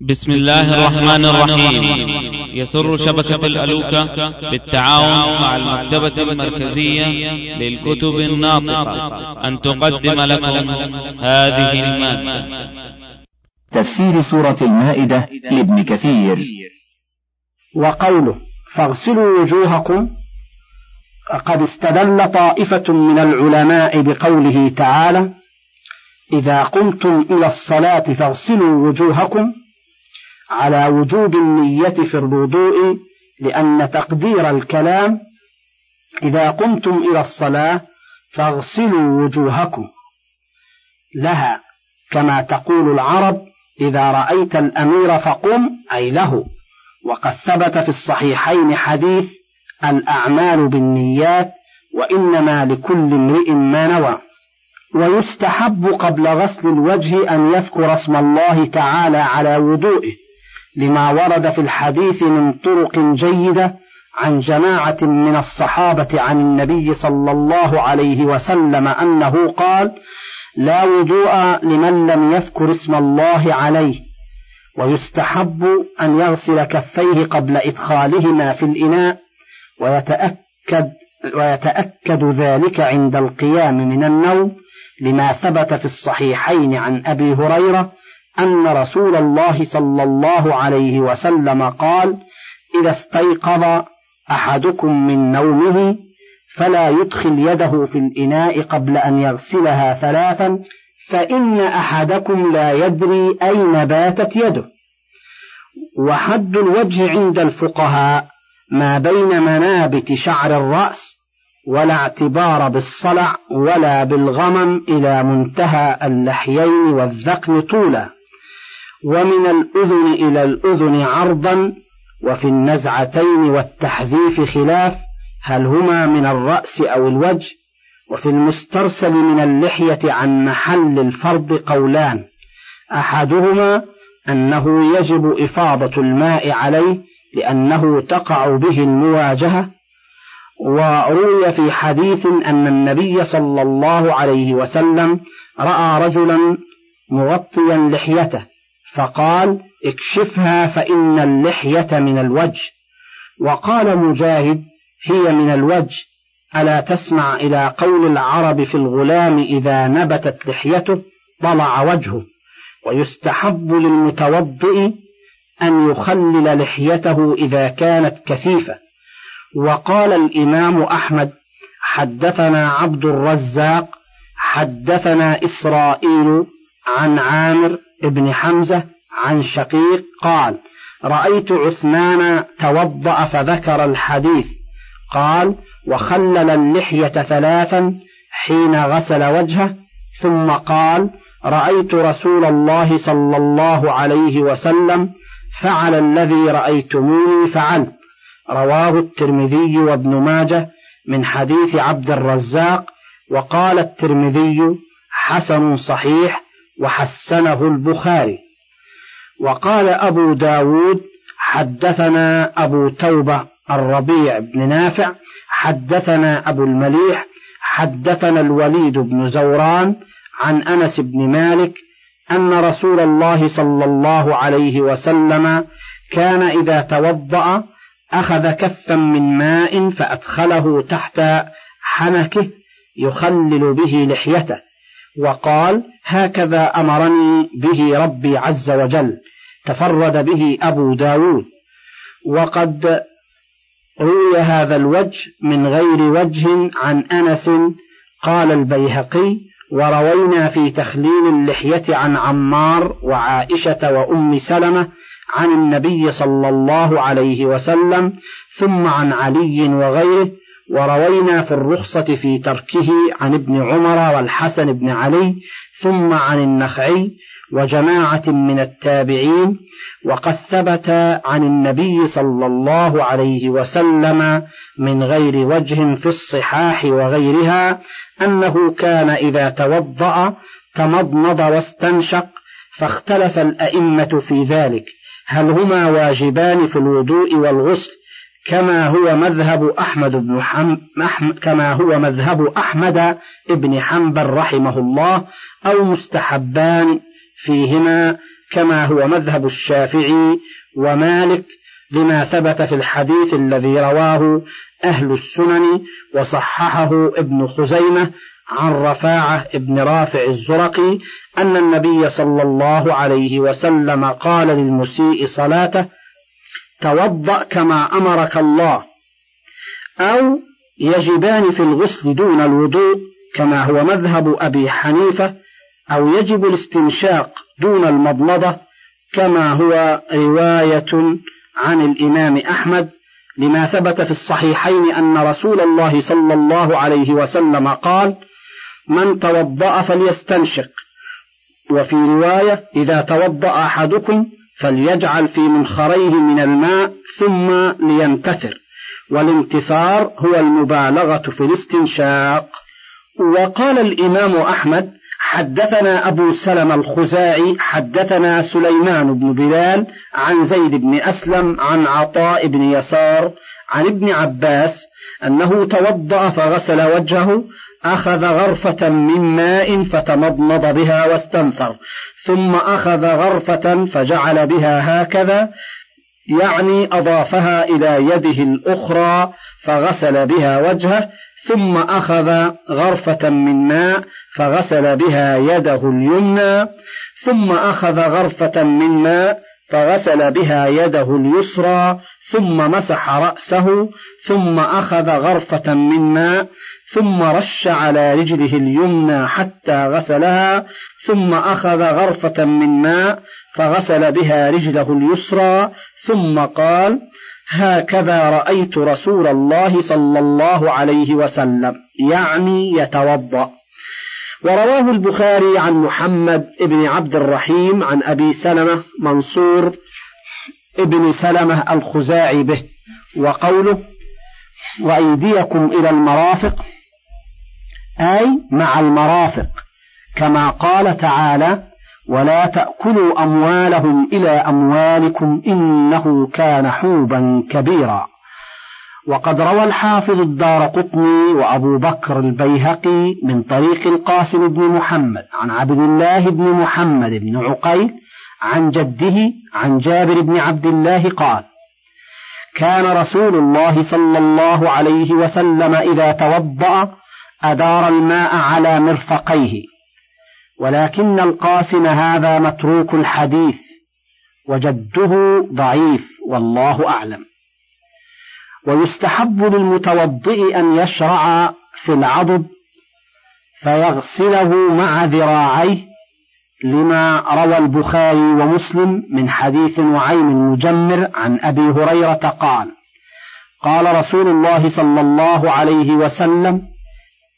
بسم الله الرحمن الرحيم. يسر شبكة الألوكة بالتعاون مع المكتبة المركزية للكتب الناطقة. أن تقدم لكم هذه المادة. تفسير سورة المائدة لابن كثير. وقوله فاغسلوا وجوهكم. قد استدل طائفة من العلماء بقوله تعالى إذا قمتم إلى الصلاة فاغسلوا وجوهكم. على وجوب النية في الوضوء لأن تقدير الكلام إذا قمتم إلى الصلاة فاغسلوا وجوهكم. لها كما تقول العرب إذا رأيت الأمير فقم أي له. وقد ثبت في الصحيحين حديث الأعمال بالنيات وإنما لكل امرئ ما نوى. ويستحب قبل غسل الوجه أن يذكر اسم الله تعالى على وضوئه. لما ورد في الحديث من طرق جيدة عن جماعة من الصحابة عن النبي صلى الله عليه وسلم أنه قال لا وضوء لمن لم يذكر اسم الله عليه ويستحب أن يغسل كفيه قبل إدخالهما في الإناء ويتأكد ويتأكد ذلك عند القيام من النوم لما ثبت في الصحيحين عن أبي هريرة أن رسول الله صلى الله عليه وسلم قال إذا استيقظ أحدكم من نومه فلا يدخل يده في الإناء قبل أن يغسلها ثلاثا فإن أحدكم لا يدري أين باتت يده. وحد الوجه عند الفقهاء ما بين منابت شعر الرأس ولا اعتبار بالصلع ولا بالغمم إلى منتهى اللحيين والذقن طولا. ومن الأذن إلى الأذن عرضا وفي النزعتين والتحذيف خلاف هل هما من الرأس أو الوجه؟ وفي المسترسل من اللحية عن محل الفرض قولان. أحدهما أنه يجب إفاضة الماء عليه لأنه تقع به المواجهة. وروي في حديث أن النبي صلى الله عليه وسلم رأى رجلا مغطيا لحيته فقال اكشفها فإن اللحية من الوجه. وقال مجاهد هي من الوجه. ألا تسمع إلى قول العرب في الغلام إذا نبتت لحيته طلع وجهه. ويستحب للمتوضئ أن يخلل لحيته إذا كانت كثيفة. وقال الإمام أحمد حدثنا عبد الرزاق حدثنا إسرائيل عن عامر ابن حمزة عن شقيق قال رأيت عثمان توضأ فذكر الحديث. قال وخلل اللحية ثلاثا حين غسل وجهه ثم قال رأيت رسول الله صلى الله عليه وسلم فعل الذي رأيتموني فعلت رواه الترمذي وابن ماجه من حديث عبد الرزاق وقال الترمذي حسن صحيح وحسنه البخاري. وقال أبو داود حدثنا أبو توبة الربيع بن نافع حدثنا أبو المليح حدثنا الوليد بن زوران عن أنس بن مالك أن رسول الله صلى الله عليه وسلم كان إذا توضأ أخذ كفا من ماء فأدخله تحت حنكه يخلل به لحيته. وقال هكذا أمرني به ربي عز وجل تفرد به أبو داود. وقد روي هذا الوجه من غير وجه عن أنس قال البيهقي وروينا في تخليل اللحية عن عمار وعائشة وأم سلمة عن النبي صلى الله عليه وسلم ثم عن علي وغيره وروينا في الرخصة في تركه عن ابن عمر والحسن بن علي ثم عن النخعي وجماعة من التابعين وقد ثبت عن النبي صلى الله عليه وسلم من غير وجه في الصحاح وغيرها أنه كان إذا توضأ تمضمض واستنشق فاختلف الأئمة في ذلك هل هما واجبان في الوضوء والغسل كما هو مذهب أحمد بن حم... كما هو مذهب أحمد بن حنبل رحمه الله أو مستحبان فيهما كما هو مذهب الشافعي ومالك لما ثبت في الحديث الذي رواه أهل السنن وصححه ابن خزيمة عن رفاعة ابن رافع الزرقي أن النبي صلى الله عليه وسلم قال للمسيء صلاته توضأ كما أمرك الله. أو يجبان في الغسل دون الوضوء كما هو مذهب أبي حنيفة أو يجب الاستنشاق دون المضمضة كما هو رواية عن الإمام أحمد لما ثبت في الصحيحين أن رسول الله صلى الله عليه وسلم قال من توضأ فليستنشق وفي رواية إذا توضأ أحدكم فليجعل في منخريه من الماء ثم لينتثر. والانتثار هو المبالغة في الاستنشاق. وقال الإمام أحمد حدثنا أبو سلم الخزاعي حدثنا سليمان بن بلال عن زيد بن أسلم عن عطاء بن يسار عن ابن عباس أنه توضأ فغسل وجهه أخذ غرفة من ماء فتمضمض بها واستنثر ثم أخذ غرفة فجعل بها هكذا يعني أضافها إلى يده الأخرى فغسل بها وجهه ثم أخذ غرفة من ماء فغسل بها يده اليمنى ثم أخذ غرفة من ماء فغسل بها يده اليسرى ثم مسح رأسه ثم أخذ غرفة من ماء ثم رش على رجله اليمنى حتى غسلها ثم أخذ غرفة من ماء فغسل بها رجله اليسرى ثم قال هكذا رأيت رسول الله صلى الله عليه وسلم يعني يتوضأ. ورواه البخاري عن محمد بن عبد الرحيم عن أبي سلمة منصور ابن سلمة الخزاعي به وقوله وأيديكم إلى المرافق أي مع المرافق كما قال تعالى ولا تأكلوا أموالهم إلى أموالكم إنه كان حوبا كبيرا. وقد روى الحافظ الدار قطني وأبو بكر البيهقي من طريق القاسم بن محمد عن عبد الله بن محمد بن عقيل عن جده عن جابر بن عبد الله قال كان رسول الله صلى الله عليه وسلم إذا توضأ أدار الماء على مرفقيه ولكن القاسم هذا متروك الحديث وجده ضعيف والله أعلم. ويستحب للمتوضئ أن يشرع في العضد فيغسله مع ذراعيه لما روى البخاري ومسلم من حديث نعيم المجمر عن أبي هريرة قال قال رسول الله صلى الله عليه وسلم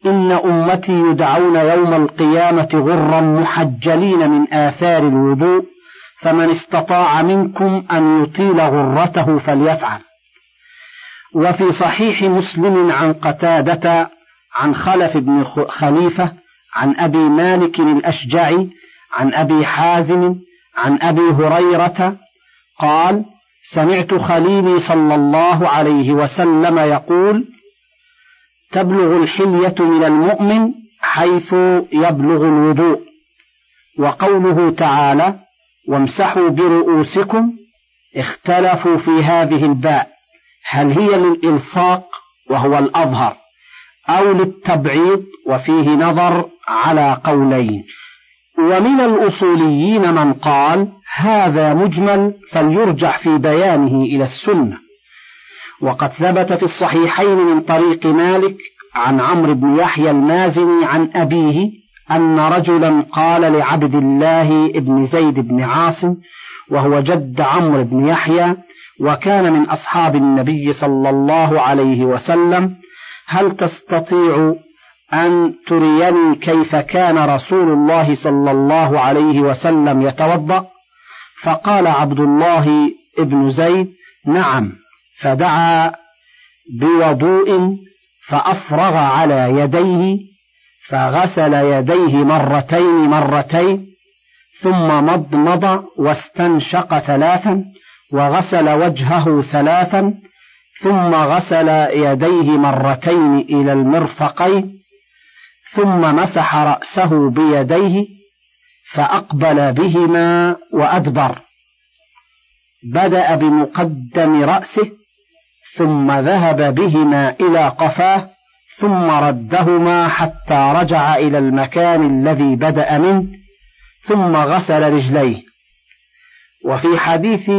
إن أمتي يدعون يوم القيامة غرا محجلين من آثار الوضوء فمن استطاع منكم أن يطيل غرته فليفعل. وفي صحيح مسلم عن قتادة عن خلف بن خليفة عن أبي مالك الأشجعي عن أبي حازم عن أبي هريرة قال سمعت خليلي صلى الله عليه وسلم يقول تبلغ الحلية من المؤمن حيث يبلغ الوضوء وقوله تعالى وامسحوا برؤوسكم اختلفوا في هذه الباء هل هي للإلصاق وهو الأظهر أو للتبعيض وفيه نظر على قولين. ومن الأصوليين من قال هذا مجمل فليرجع في بيانه إلى السنة. وقد ثبت في الصحيحين من طريق مالك عن عمرو بن يحيى المازني عن أبيه أن رجلا قال لعبد الله بن زيد بن عاصم وهو جد عمرو بن يحيى وكان من أصحاب النبي صلى الله عليه وسلم هل تستطيع أن تريني كيف كان رسول الله صلى الله عليه وسلم يتوضأ؟ فقال عبد الله بن زيد نعم. فدعا بوضوء فأفرغ على يديه فغسل يديه مرتين مرتين ثم مضمض واستنشق ثلاثا وغسل وجهه ثلاثا ثم غسل يديه مرتين إلى المرفقين ثم مسح رأسه بيديه فأقبل بهما وأدبر. بدأ بمقدم رأسه ثم ذهب بهما إلى قفاه ثم ردهما حتى رجع إلى المكان الذي بدأ منه ثم غسل رجليه. وفي حديث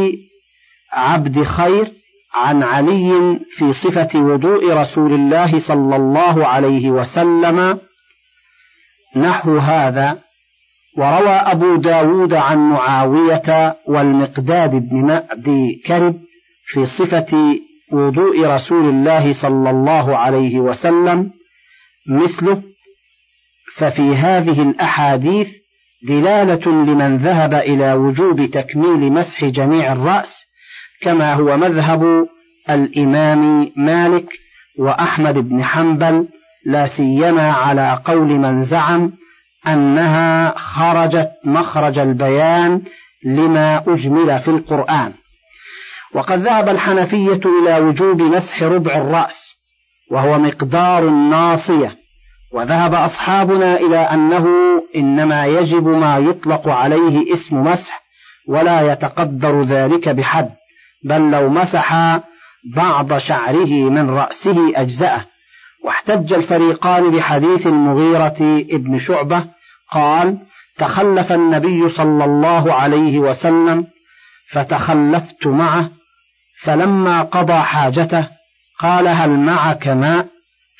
عبد خير عن علي في صفة وضوء رسول الله صلى الله عليه وسلم نحو هذا وروى أبو داود عن معاوية والمقداد بن مأدي كرب في صفة وضوء رسول الله صلى الله عليه وسلم مثله ففي هذه الأحاديث دلالة لمن ذهب إلى وجوب تكميل مسح جميع الرأس كما هو مذهب الإمام مالك وأحمد بن حنبل لا سيما على قول من زعم أنها خرجت مخرج البيان لما أجمل في القرآن. وقد ذهب الحنفية إلى وجوب مسح ربع الرأس وهو مقدار الناصية. وذهب أصحابنا إلى أنه إنما يجب ما يطلق عليه اسم مسح ولا يتقدر ذلك بحد بل لو مسح بعض شعره من رأسه أجزأه. واحتج الفريقان بحديث المغيرة ابن شعبة قال تخلف النبي صلى الله عليه وسلم فتخلفت معه فلما قضى حاجته قال هل معك ماء؟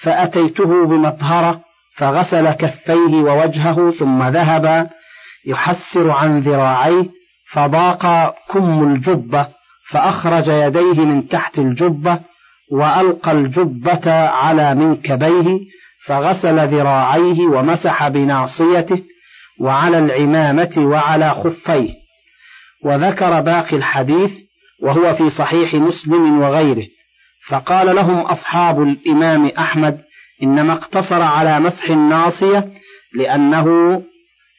فأتيته بمطهرة فغسل كفيه ووجهه ثم ذهب يحسر عن ذراعيه فضاق كم الجبة فأخرج يديه من تحت الجبة وألقى الجبة على منكبيه فغسل ذراعيه ومسح بناصيته وعلى العمامة وعلى خفيه. وذكر باقي الحديث وهو في صحيح مسلم وغيره. فقال لهم أصحاب الإمام أحمد إنما اقتصر على مسح الناصية لأنه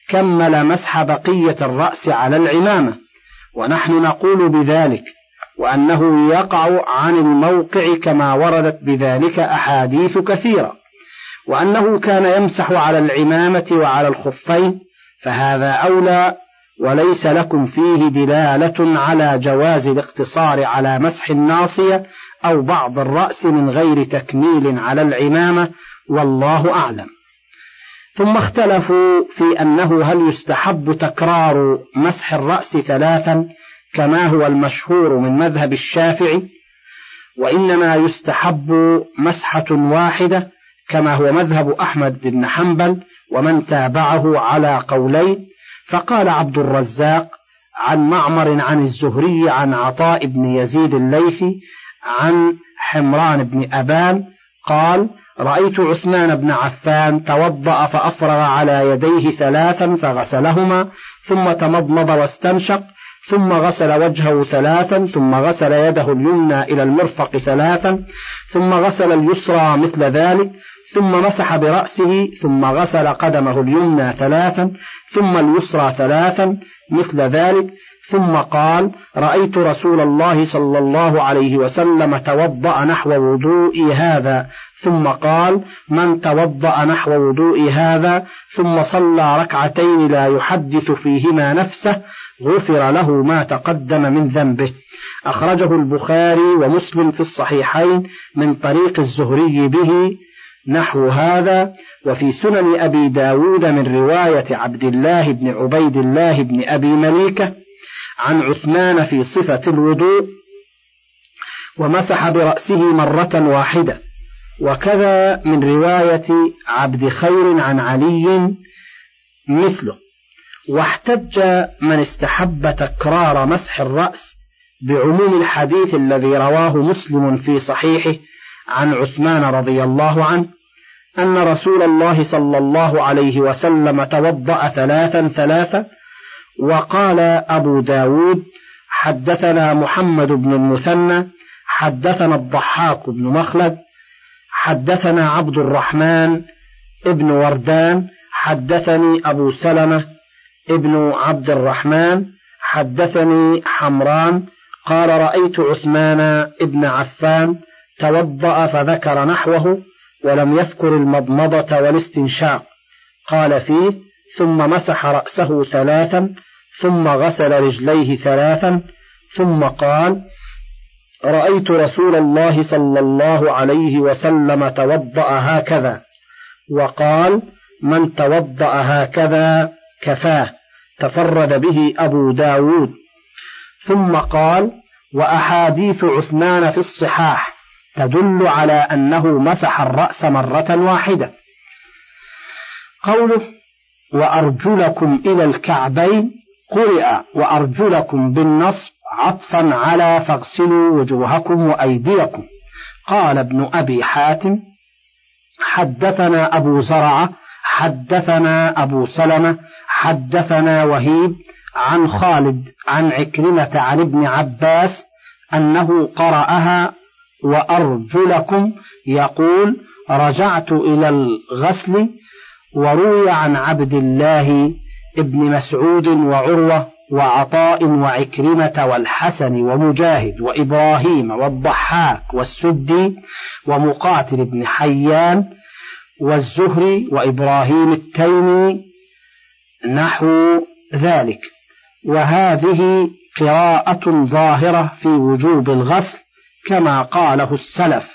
كمل مسح بقية الرأس على العمامة ونحن نقول بذلك وأنه يقع عن الموقع كما وردت بذلك أحاديث كثيرة. وأنه كان يمسح على العمامة وعلى الخفين فهذا أولى وليس لكم فيه دلالة على جواز الاقتصار على مسح الناصية أو بعض الرأس من غير تكميل على العمامة والله أعلم. ثم اختلفوا في أنه هل يستحب تكرار مسح الرأس ثلاثا كما هو المشهور من مذهب الشافعي وإنما يستحب مسحة واحدة كما هو مذهب أحمد بن حنبل ومن تابعه على قولين. فقال عبد الرزاق عن معمر عن الزهري عن عطاء بن يزيد الليثي عن حمران بن أبان قال رأيت عثمان بن عفان توضأ فأفرغ على يديه ثلاثا فغسلهما ثم تمضمض واستنشق ثم غسل وجهه ثلاثا ثم غسل يده اليمنى إلى المرفق ثلاثا ثم غسل اليسرى مثل ذلك ثم مسح برأسه ثم غسل قدمه اليمنى ثلاثا ثم اليسرى ثلاثا مثل ذلك ثم قال رأيت رسول الله صلى الله عليه وسلم توضأ نحو وضوء هذا. ثم قال من توضأ نحو وضوء هذا ثم صلى ركعتين لا يحدث فيهما نفسه غفر له ما تقدم من ذنبه. أخرجه البخاري ومسلم في الصحيحين من طريق الزهري به نحو هذا وفي سنن أبي داود من رواية عبد الله بن عبيد الله بن أبي مليكة عن عثمان في صفة الوضوء ومسح برأسه مرة واحدة. وكذا من رواية عبد خير عن علي مثله. واحتج من استحب تكرار مسح الرأس بعموم الحديث الذي رواه مسلم في صحيحه عن عثمان رضي الله عنه أن رسول الله صلى الله عليه وسلم توضأ ثلاثا ثلاثا وقال أبو داود حدثنا محمد بن المثنى حدثنا الضحاك بن مخلد حدثنا عبد الرحمن ابن وردان حدثني أبو سلمة ابن عبد الرحمن حدثني حمران قال رأيت عثمان ابن عفان توضأ فذكر نحوه ولم يذكر المضمضة والاستنشاق. قال فيه ثم مسح رأسه ثلاثا ثم غسل رجليه ثلاثا ثم قال رأيت رسول الله صلى الله عليه وسلم توضأ هكذا وقال من توضأ هكذا كفاه تفرد به أبو داود. ثم قال وأحاديث عثمان في الصحاح تدل على أنه مسح الرأس مرة واحدة. قوله وأرجلكم إلى الكعبين قرئ وأرجلكم بالنصب عطفا على فاغسلوا وجوهكم وأيديكم. قال ابن أبي حاتم حدثنا أبو زرعة حدثنا أبو سلمة حدثنا وهيب عن خالد عن عكرمة عن ابن عباس أنه قرأها وأرجلكم يقول رجعت إلى الغسل وروي عن عبد الله ابن مسعود وعروة وعطاء وعكرمة والحسن ومجاهد وإبراهيم والضحاك والسدي ومقاتل بن حيان والزهري وإبراهيم التيمي نحو ذلك. وهذه قراءة ظاهرة في وجوب الغسل كما قاله السلف.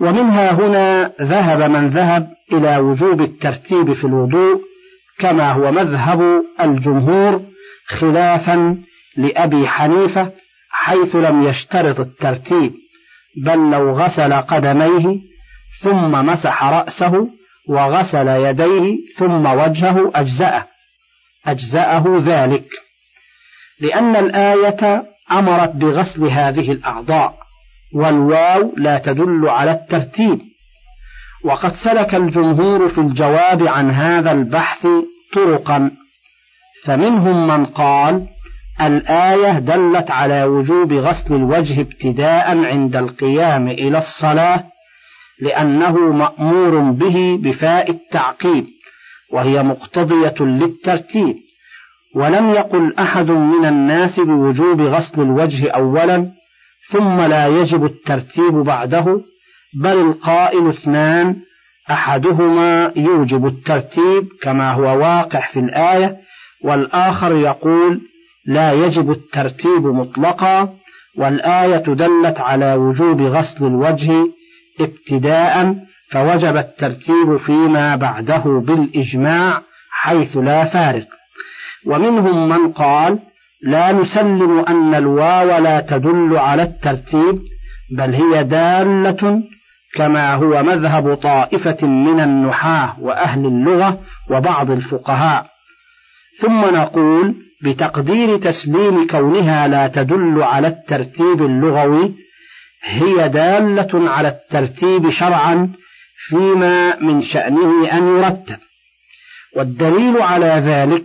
ومنها هنا ذهب من ذهب إلى وجوب الترتيب في الوضوء كما هو مذهب الجمهور خلافا لأبي حنيفة حيث لم يشترط الترتيب بل لو غسل قدميه ثم مسح رأسه وغسل يديه ثم وجهه أجزأه. أجزأه ذلك. لأن الآية أمرت بغسل هذه الأعضاء والواو لا تدل على الترتيب. وقد سلك الجمهور في الجواب عن هذا البحث طرقا. فمنهم من قال الآية دلت على وجوب غسل الوجه ابتداء عند القيام إلى الصلاة لأنه مأمور به بفاء التعقيب وهي مقتضية للترتيب. ولم يقل أحد من الناس بوجوب غسل الوجه أولا ثم لا يجب الترتيب بعده بل القائل اثنان أحدهما يوجب الترتيب كما هو واقع في الآية والآخر يقول لا يجب الترتيب مطلقا والآية دلت على وجوب غسل الوجه ابتداء فوجب الترتيب فيما بعده بالإجماع حيث لا فارق. ومنهم من قال لا نسلم أن الواو لا تدل على الترتيب بل هي دالة كما هو مذهب طائفة من النحاة وأهل اللغة وبعض الفقهاء. ثم نقول بتقدير تسليم كونها لا تدل على الترتيب اللغوي هي دالة على الترتيب شرعا فيما من شأنه أن يرتب. والدليل على ذلك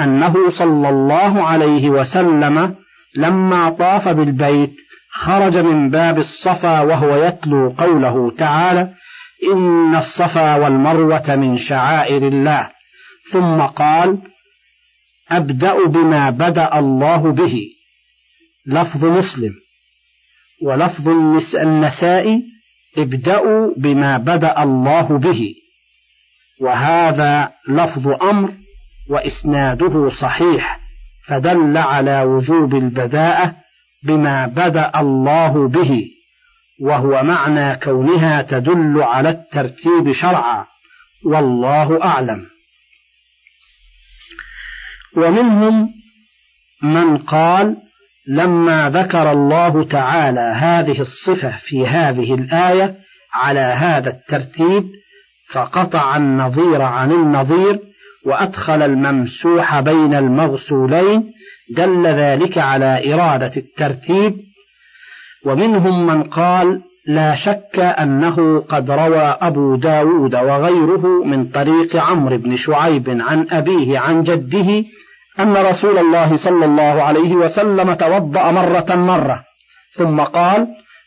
أنه صلى الله عليه وسلم لما طاف بالبيت خرج من باب الصفا وهو يتلو قوله تعالى إن الصفا والمروة من شعائر الله. ثم قال أبدأ بما بدأ الله به. لفظ مسلم. ولفظ النساء ابدأوا بما بدأ الله به. وهذا لفظ أمر وإسناده صحيح فدل على وجوب البداءة بما بدأ الله به وهو معنى كونها تدل على الترتيب شرعا والله أعلم. ومنهم من قال لما ذكر الله تعالى هذه الصفة في هذه الآية على هذا الترتيب فقطع النظير عن النظير وأدخل الممسوح بين المغسولين دل ذلك على إرادة الترتيب. ومنهم من قال لا شك أنه قد روى أبو داود وغيره من طريق عمرو بن شعيب عن أبيه عن جده أن رسول الله صلى الله عليه وسلم توضأ مرة مرة. ثم قال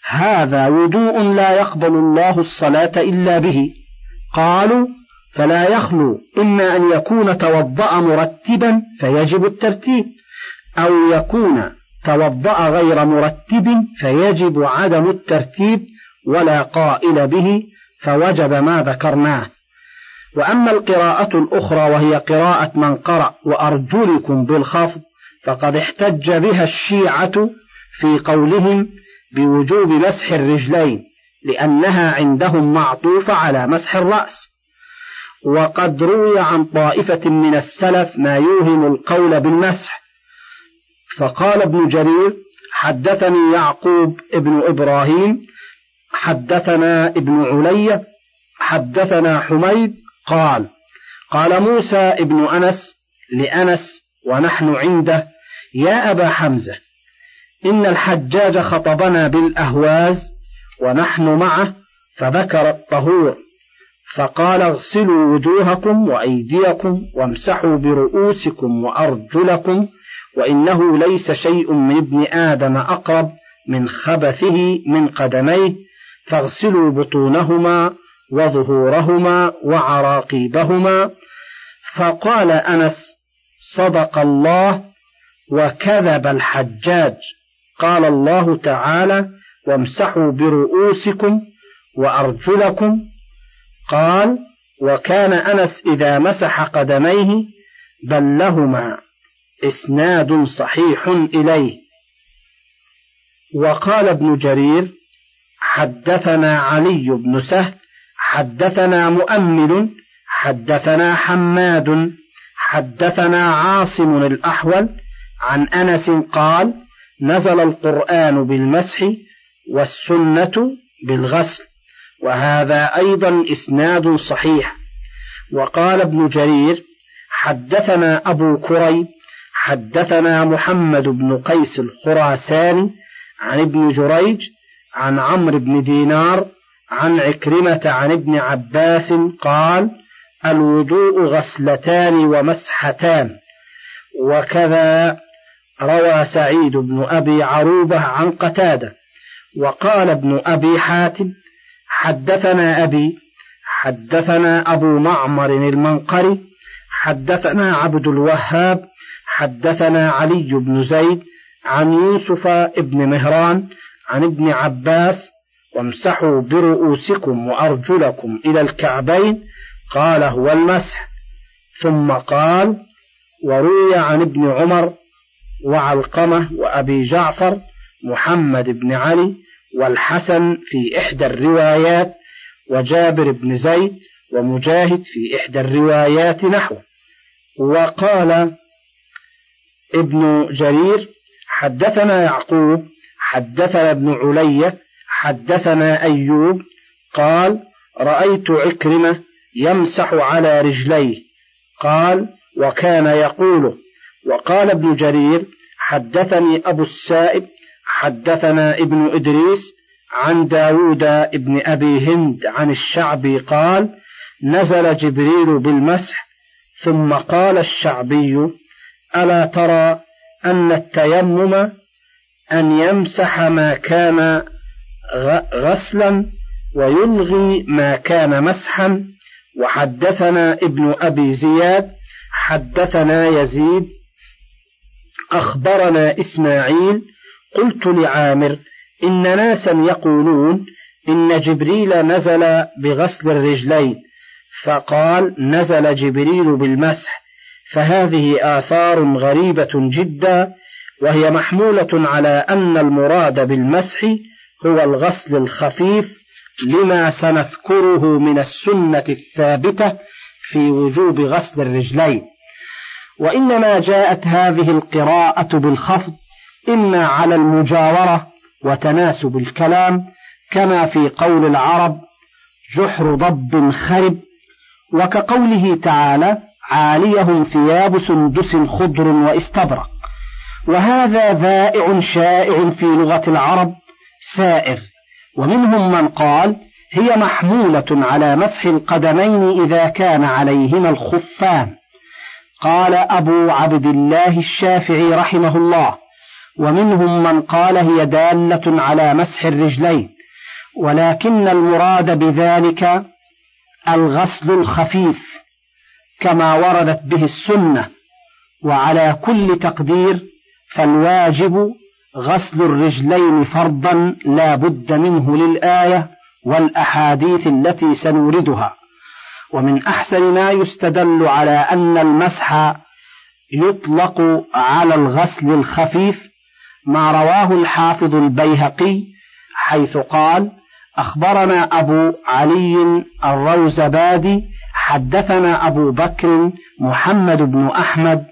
هذا وضوء لا يقبل الله الصلاة إلا به. قالوا فلا يخلو إما أن يكون توضأ مرتبا فيجب الترتيب أو يكون توضأ غير مرتب فيجب عدم الترتيب ولا قائل به فوجب ما ذكرناه. وأما القراءة الأخرى وهي قراءة من قرأ وأرجلكم بالخفض فقد احتج بها الشيعة في قولهم بوجوب مسح الرجلين لأنها عندهم معطوفة على مسح الرأس. وقد روي عن طائفة من السلف ما يوهم القول بالمسح. فقال ابن جرير حدثني يعقوب ابن إبراهيم حدثنا ابن علي حدثنا حميد قال قال موسى ابن أنس لأنس ونحن عنده يا أبا حمزة إن الحجاج خطبنا بالأهواز ونحن معه فذكر الطهور فقال اغسلوا وجوهكم وأيديكم وامسحوا برؤوسكم وأرجلكم وإنه ليس شيء من ابن آدم أقرب من خبثه من قدميه فاغسلوا بطونهما وظهورهما وعراقيبهما. فقال أنس صدق الله وكذب الحجاج. قال الله تعالى وامسحوا برؤوسكم وأرجلكم قال وكان أنس إذا مسح قدميه بل لهما إسناد صحيح إليه وقال ابن جرير حدثنا علي بن سهل حدثنا مؤمل حدثنا حماد حدثنا عاصم الأحول عن أنس قال نزل القرآن بالمسح والسنة بالغسل وهذا أيضا إسناد صحيح. وقال ابن جرير حدثنا أبو كريب حدثنا محمد بن قيس الخراساني عن ابن جريج عن عمرو بن دينار عن عكرمة عن ابن عباس قال الوضوء غسلتان ومسحتان. وكذا روى سعيد بن أبي عروبة عن قتادة. وقال ابن أبي حاتم حدثنا أبي حدثنا أبو معمر المنقري حدثنا عبد الوهاب حدثنا علي بن زيد عن يوسف ابن مهران عن ابن عباس وامسحوا برؤوسكم وأرجلكم إلى الكعبين قال هو المسح. ثم قال وروي عن ابن عمر وعلقمة وأبي جعفر محمد بن علي والحسن في إحدى الروايات وجابر بن زيد ومجاهد في إحدى الروايات نحو وقال ابن جرير حدثنا يعقوب حدثنا ابن علي حدثنا أيوب قال رأيت عكرمة يمسح على رجليه. قال وكان يقول وقال ابن جرير حدثني أبو السائب حدثنا ابن إدريس عن داود ابن أبي هند عن الشعبي قال نزل جبريل بالمسح ثم قال الشعبي ألا ترى أن التيمم أن يمسح ما كان غسلا ويلغي ما كان مسحا. وحدثنا ابن أبي زياد حدثنا يزيد أخبرنا إسماعيل قلت لعامر إن ناسا يقولون إن جبريل نزل بغسل الرجلين فقال نزل جبريل بالمسح فهذه آثار غريبة جدا وهي محمولة على أن المراد بالمسح هو الغسل الخفيف لما سنذكره من السنة الثابتة في وجوب غسل الرجلين. وإنما جاءت هذه القراءة بالخفض إما على المجاورة وتناسب الكلام كما في قول العرب جحر ضب خرب وكقوله تعالى عاليهم ثياب سندس خضر واستبرق وهذا ذائع شائع في لغة العرب سائر. ومنهم من قال هي محمولة على مسح القدمين إذا كان عليهما الخفان. قال أبو عبد الله الشافعي رحمه الله. ومنهم من قال هي دالة على مسح الرجلين. ولكن المراد بذلك الغسل الخفيف كما وردت به السنة. وعلى كل تقدير فالواجب غسل الرجلين فرضا لا بد منه للآية والأحاديث التي سنوردها. ومن أحسن ما يستدل على أن المسح يطلق على الغسل الخفيف ما رواه الحافظ البيهقي حيث قال أخبرنا أبو علي الروزبادي حدثنا أبو بكر محمد بن أحمد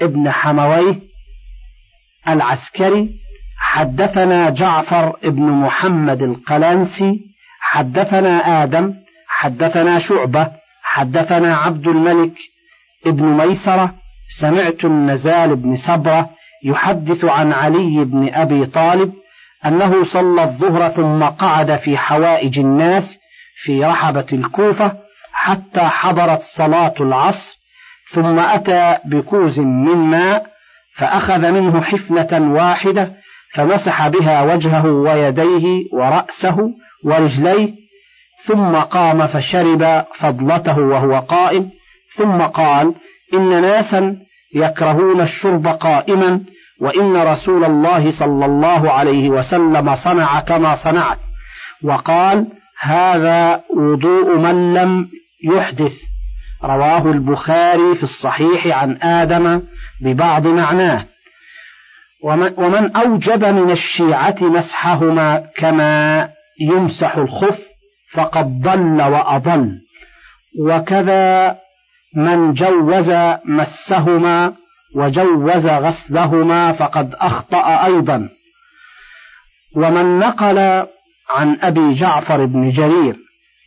ابن حمويه العسكري حدثنا جعفر بن محمد القلنسي حدثنا آدم حدثنا شعبة حدثنا عبد الملك ابن ميسرة سمعت النزال بن صبرة يحدث عن علي بن أبي طالب أنه صلى الظهر ثم قعد في حوائج الناس في رحبة الكوفة حتى حضرت صلاة العصر ثم أتى بكوز من ماء فأخذ منه حفنة واحدة فمسح بها وجهه ويديه ورأسه ورجليه ثم قام فشرب فضلته وهو قائم ثم قال إن ناسا يكرهون الشرب قائما وإن رسول الله صلى الله عليه وسلم صنع كما صنعت. وقال هذا وضوء من لم يحدث. رواه البخاري في الصحيح عن آدم ببعض معناه. ومن أوجب من الشيعة مسحهما كما يمسح الخف فقد ضل وأضل. وكذا من جوز مسهما وجوز غسلهما فقد أخطأ أيضا. ومن نقل عن أبي جعفر بن جرير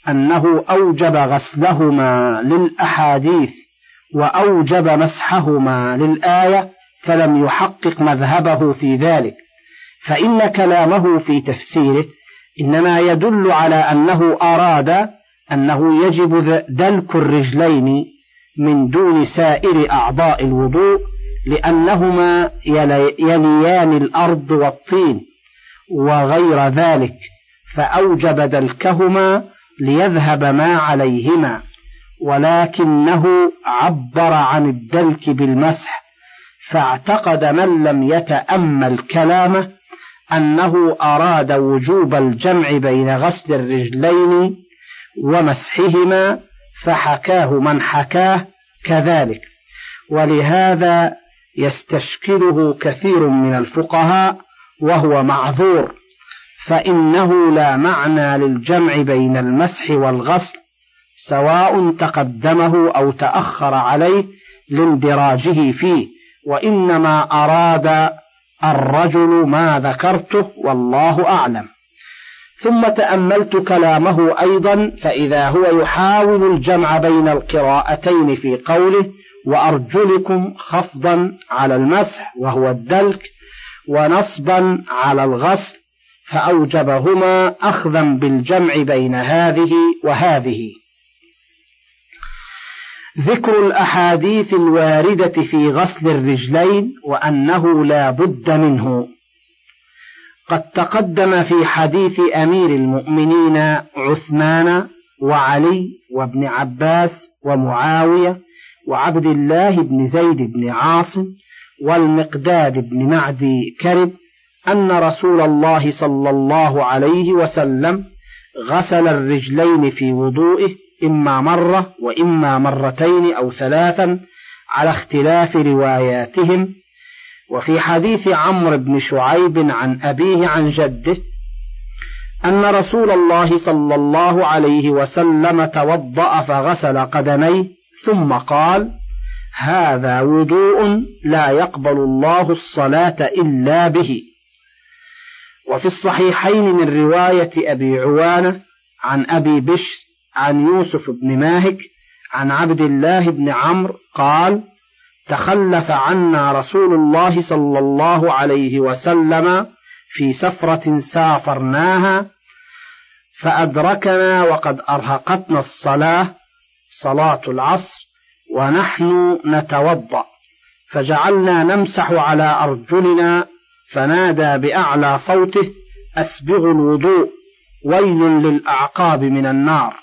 أنه أوجب غسلهما للأحاديث وأوجب مسحهما للآية فلم يحقق مذهبه في ذلك فإن كلامه في تفسيره إنما يدل على أنه أراد أنه يجب دلك الرجلين من دون سائر أعضاء الوضوء لأنهما يليان الأرض والطين وغير ذلك فأوجب دلكهما ليذهب ما عليهما ولكنه عبر عن الدلك بالمسح. فاعتقد من لم يتأمل كلامه أنه أراد وجوب الجمع بين غسل الرجلين ومسحهما فحكاه من حكاه كذلك. ولهذا يستشكله كثير من الفقهاء وهو معذور فإنه لا معنى للجمع بين المسح والغسل سواء تقدمه أو تأخر عليه لاندراجه فيه. وإنما أراد الرجل ما ذكرته والله أعلم. ثم تأملت كلامه أيضا فإذا هو يحاول الجمع بين القراءتين في قوله وأرجلكم خفضا على المسح وهو الدلك ونصبا على الغسل فأوجبهما أخذا بالجمع بين هذه وهذه. ذكر الأحاديث الواردة في غسل الرجلين وأنه لا بد منه. قد تقدم في حديث أمير المؤمنين عثمان وعلي وابن عباس ومعاوية وعبد الله بن زيد بن عاصم والمقداد بن معدي كرب أن رسول الله صلى الله عليه وسلم غسل الرجلين في وضوئه إما مرة وإما مرتين أو ثلاثا على اختلاف رواياتهم. وفي حديث عمرو بن شعيب عن أبيه عن جده أن رسول الله صلى الله عليه وسلم توضأ فغسل قدميه ثم قال هذا وضوء لا يقبل الله الصلاة إلا به. وفي الصحيحين من رواية أبي عوانة عن أبي بشر عن يوسف بن ماهك عن عبد الله بن عمرو قال تخلف عنا رسول الله صلى الله عليه وسلم في سفرة سافرناها فأدركنا وقد أرهقتنا الصلاة صلاة العصر ونحن نتوضأ فجعلنا نمسح على أرجلنا فنادى بأعلى صوته أسبغ الوضوء ويل للأعقاب من النار.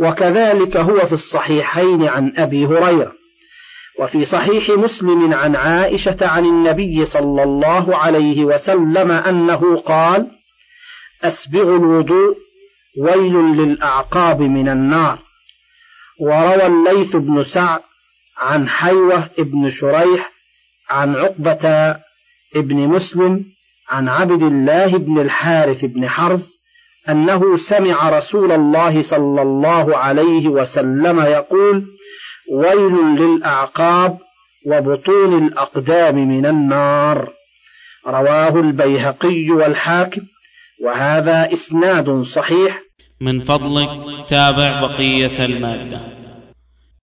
وكذلك هو في الصحيحين عن أبي هريرة. وفي صحيح مسلم عن عائشة عن النبي صلى الله عليه وسلم أنه قال أسبغ الوضوء ويل للأعقاب من النار. وروى الليث بن سعد عن حيوة بن شريح عن عقبة ابن مسلم عن عبد الله بن الحارث بن حرز أنه سمع رسول الله صلى الله عليه وسلم يقول ويل للأعقاب وبطون الأقدام من النار. رواه البيهقي والحاكم وهذا إسناد صحيح. من فضلك تابع بقية المادة.